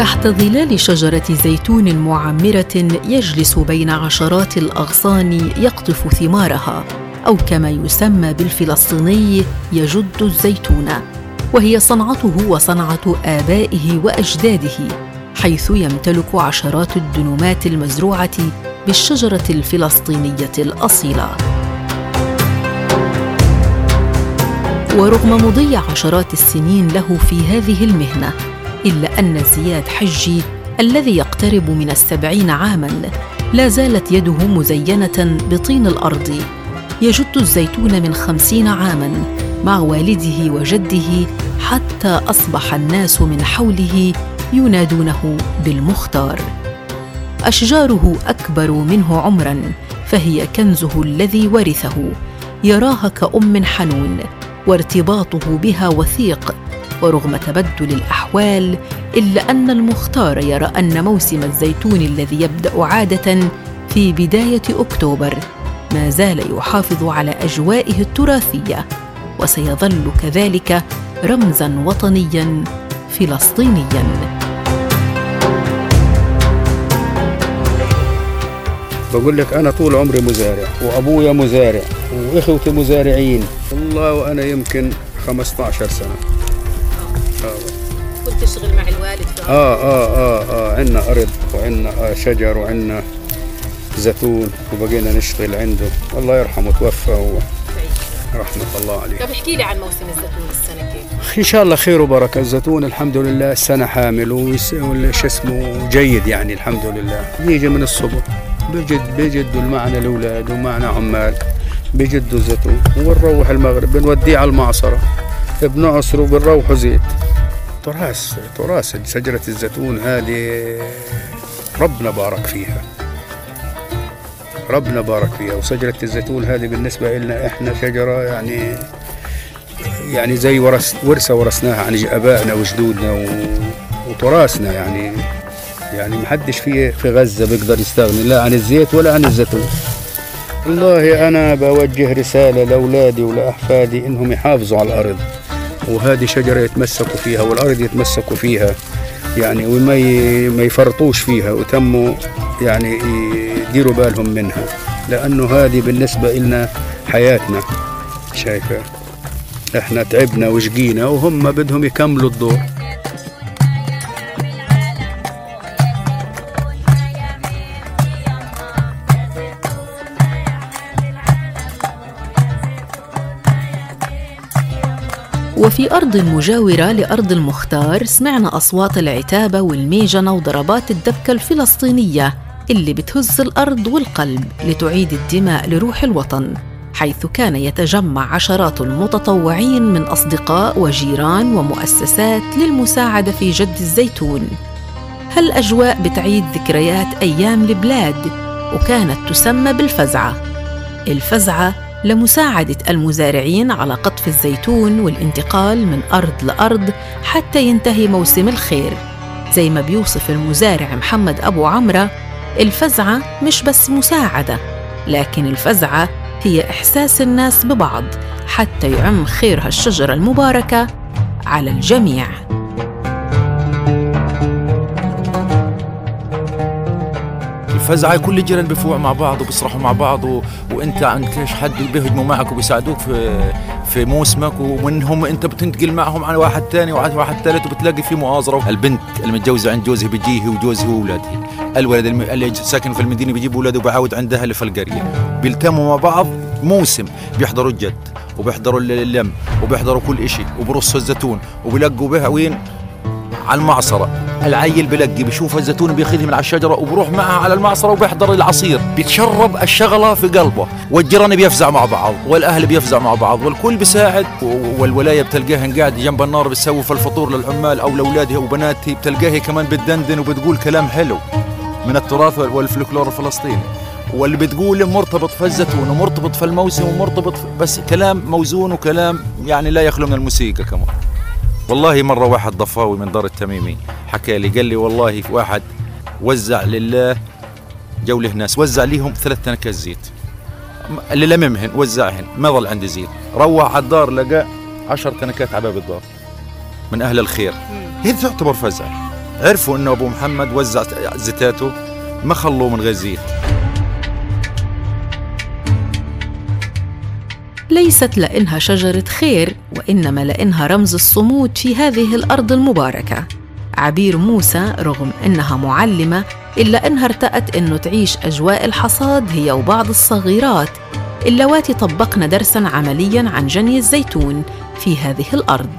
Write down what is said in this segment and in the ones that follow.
تحت ظلال شجرة زيتون معمرة يجلس بين عشرات الأغصان يقطف ثمارها أو كما يسمى بالفلسطيني يجد الزيتون. وهي صنعته وصنعة آبائه وأجداده حيث يمتلك عشرات الدنومات المزروعة بالشجرة الفلسطينية الأصيلة. ورغم مضي عشرات السنين له في هذه المهنة إلا أن زياد حجي الذي يقترب من السبعين عاماً لا زالت يده مزينة بطين الأرض. يجد الزيتون من خمسين عاماً مع والده وجده حتى أصبح الناس من حوله ينادونه بالمختار. أشجاره أكبر منه عمراً فهي كنزه الذي ورثه. يراها كأم حنون وارتباطه بها وثيق. ورغم تبدل الأحوال إلا أن المختار يرى أن موسم الزيتون الذي يبدأ عادة في بداية أكتوبر. ما زال يحافظ على أجوائه التراثية وسيظل كذلك رمزا وطنيا فلسطينيا. بقول لك أنا طول عمري مزارع وأبويا مزارع وإخوتي مزارعين. والله وأنا يمكن 15 سنة. كنت تشتغل مع الوالد في آه آه آه آه عندنا أرض وعندنا شجر وعندنا زيتون وبقينا نشتغل عنده. الله يرحمه توفى و... رحمة الله عليه. طب احكي لي عن موسم الزيتون السنة كيف؟ إن شاء الله خير وبركة. الزيتون الحمد لله السنة حامل وش اسمه جيد يعني الحمد لله. يجي من الصبح بجد بجدوا معنا الأولاد ومعنا عمال بجدوا الزيتون. ونروح المغرب بنوديه على المعصرة. بنعصره بنروحه زيت. تراث تراث شجرة الزيتون هذه. ربنا بارك فيها. ربنا بارك فيها. وشجرة الزيتون هذه بالنسبة لنا إحنا شجرة يعني يعني زي ورث ورثة ورثناها عن آبائنا وجدودنا وتراثنا يعني. يعني ما حدش في في غزة بيقدر يستغني لا عن الزيت ولا عن الزيتون. والله أنا بوجه رسالة لأولادي ولأحفادي إنهم يحافظوا على الأرض. وهذه شجرة يتمسكوا فيها والأرض يتمسكوا فيها. يعني وما ما يفرطوش فيها وتموا يعني يديروا بالهم منها. لأنه هذه بالنسبة لنا حياتنا. شايفة؟ إحنا تعبنا وشقينا وهم بدهم يكملوا الدور وفي أرض مجاورة لأرض المختار سمعنا أصوات العتابة والميجنة وضربات الدبكة الفلسطينية اللي بتهز الأرض والقلب لتعيد الدماء لروح الوطن حيث كان يتجمع عشرات المتطوعين من أصدقاء وجيران ومؤسسات للمساعدة في جد الزيتون. هالأجواء بتعيد ذكريات أيام البلاد وكانت تسمى بالفزعة. الفزعة لمساعدة المزارعين على قطف الزيتون والانتقال من أرض لأرض حتى ينتهي موسم الخير. زي ما بيوصف المزارع محمد أبو عمرة الفزعة مش بس مساعدة لكن الفزعة هي إحساس الناس ببعض حتى يعم خير هالشجرة المباركة على الجميع. الفزعه كل الجيران بفوع مع بعض وبيصرحوا مع بعض و... وانت عندك حد بيهجموا معك وبيساعدوك في في موسمك ومنهم انت بتنتقل معهم على واحد ثاني وواحد واحد ثالث وبتلاقي في مؤازرة البنت المتجوزه عند جوزها بيجيه وجوزها وأولادها. الولد اللي ساكن في المدينة بيجيب اولاده وبعاود عند أهله في القرية. بيلتموا مع بعض موسم بيحضروا الجد وبيحضروا اللم وبيحضروا كل شيء وبرصوا الزيتون وبيلقوا بها وين؟ على المعصرة. العيل بلقي بيشوف الزيتون بياخذها من على الشجرة وبروح معها على المعصرة وبيحضر العصير. بيتشرب الشغلة في قلبه. والجيران بيفزع مع بعض والأهل بيفزع مع بعض والكل بيساعد. والولاية بتلقاها قاعد جنب النار بتسوي في الفطور للعمال أو لأولادها وبناتها بتلقاها كمان بتدندن وبتقول كلام حلو. من التراث والفلكلور الفلسطيني. واللي بتقول مرتبط في الزيتون ومرتبط في الموسم ومرتبط في بس كلام موزون وكلام يعني لا يخلو من الموسيقى كمان. والله مرة واحد ضفاوي من دار التميمي. حكى لي قال لي والله واحد وزع لله جو له ناس وزع ليهم ثلاث تنكات زيت. اللي لممهن وزعهن ما ظل عندي زيت. روح على الدار لقى عشر تنكات على باب الدار. من أهل الخير. هي تعتبر فزع. عرفوا إنه أبو محمد وزع زيتاته ما خلوه من غير زيت. ليست لإنها شجرة خير وإنما لإنها رمز الصمود في هذه الأرض المباركة. عبير موسى رغم إنها معلمة إلا إنها ارتأت إنه تعيش أجواء الحصاد هي وبعض الصغيرات اللواتي طبقن درسا عمليا عن جني الزيتون في هذه الأرض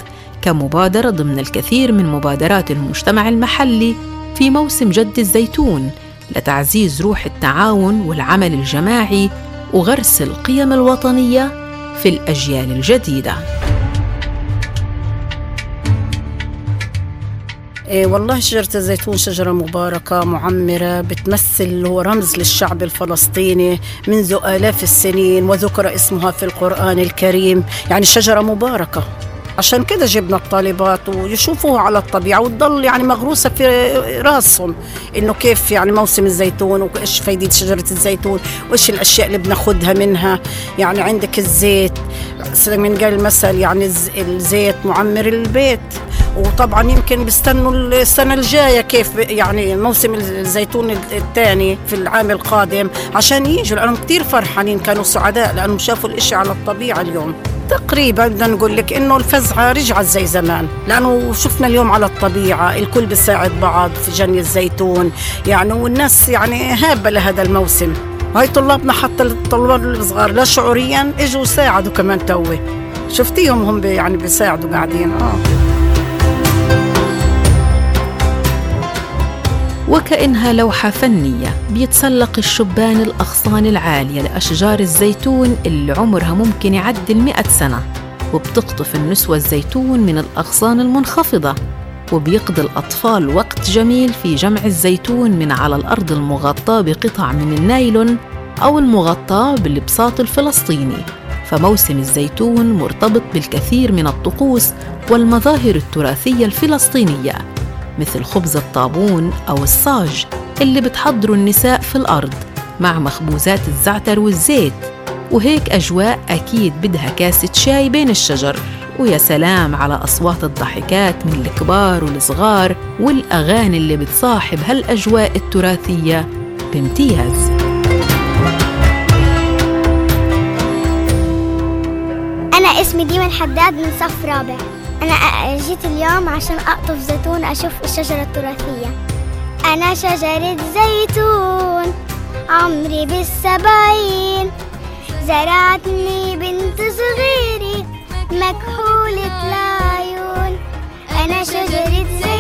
كمبادرة ضمن الكثير من مبادرات المجتمع المحلي في موسم جد الزيتون لتعزيز روح التعاون والعمل الجماعي وغرس القيم الوطنية في الأجيال الجديدة. والله شجرة الزيتون شجرة مباركة معمرة بتمثل هو رمز للشعب الفلسطيني منذ آلاف السنين وذكر اسمها في القرآن الكريم. يعني شجرة مباركة. عشان كده جبنا الطالبات ويشوفوها على الطبيعة وتضل يعني مغروسة في راسهم. إنه كيف يعني موسم الزيتون وإيش فايدة شجرة الزيتون وإيش الأشياء اللي بناخدها منها. يعني عندك الزيت من قال المثل يعني الزيت معمر البيت. وطبعا يمكن بيستنوا السنة الجاية كيف يعني موسم الزيتون الثاني في العام القادم عشان يجوا لأنهم كثير فرحانين كانوا سعداء لأنهم شافوا الإشي على الطبيعة اليوم. تقريبا بدنا نقول لك إنه الفزعة رجعت زي زمان لأنه شفنا اليوم على الطبيعة الكل بيساعد بعض في جني الزيتون يعني والناس يعني هابة لهذا الموسم. هاي طلابنا حتى الطلاب الصغار لا شعوريا إجوا ساعدوا كمان توي. شفتيهم هم يعني بيساعدوا قاعدين. آه وكأنها لوحة فنية بيتسلق الشبان الأغصان العالية لأشجار الزيتون اللي عمرها ممكن يعدي المئة سنة وبتقطف النسوة الزيتون من الأغصان المنخفضة وبيقضي الأطفال وقت جميل في جمع الزيتون من على الأرض المغطاة بقطع من النايلون أو المغطاة بالبساط الفلسطيني. فموسم الزيتون مرتبط بالكثير من الطقوس والمظاهر التراثية الفلسطينية. مثل خبز الطابون أو الصاج اللي بتحضره النساء في الأرض مع مخبوزات الزعتر والزيت. وهيك أجواء أكيد بدها كاسة شاي بين الشجر. ويا سلام على أصوات الضحكات من الكبار والصغار والأغاني اللي بتصاحب هالأجواء التراثية بامتياز. أنا اسمي ديما حداد من صف رابع. أنا جيت اليوم عشان أقطف زيتون أشوف الشجرة التراثية. أنا شجرة زيتون عمري بالسبعين. زرعتني بنت صغيري مكحولة العيون أنا شجرة زيتون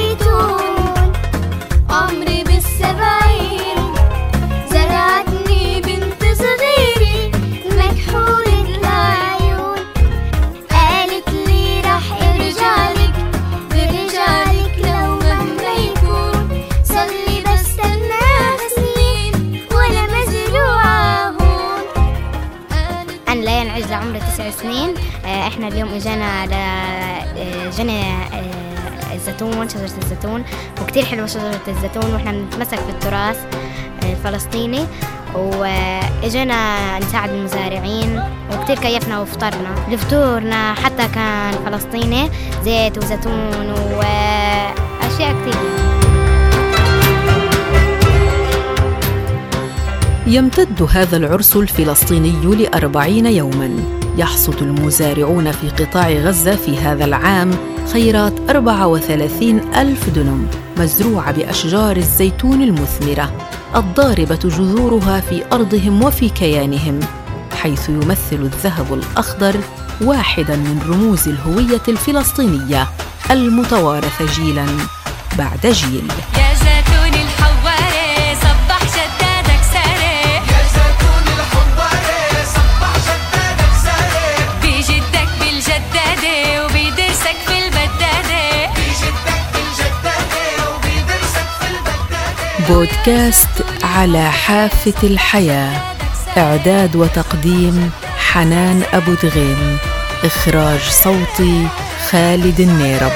سنين. آه، إحنا اليوم إجانا على آه، جني آه، الزيتون شجرة الزيتون وكتير حلوة شجرة الزيتون وإحنا بنتمسك بالتراث الفلسطيني. وإجينا نساعد المزارعين وكتير كيفنا وفطرنا. لفطورنا حتى كان فلسطيني زيت وزيتون وأشياء كتير. يمتد هذا العرس الفلسطيني لأربعين يوماً. يحصد المزارعون في قطاع غزة في هذا العام خيرات 34 ألف دنم مزروعة بأشجار الزيتون المثمرة الضاربة جذورها في أرضهم وفي كيانهم حيث يمثل الذهب الأخضر واحداً من رموز الهوية الفلسطينية المتوارثة جيلاً بعد جيل. بودكاست على حافة الحياة. إعداد وتقديم حنان أبو دغيم. إخراج صوتي خالد النيرب.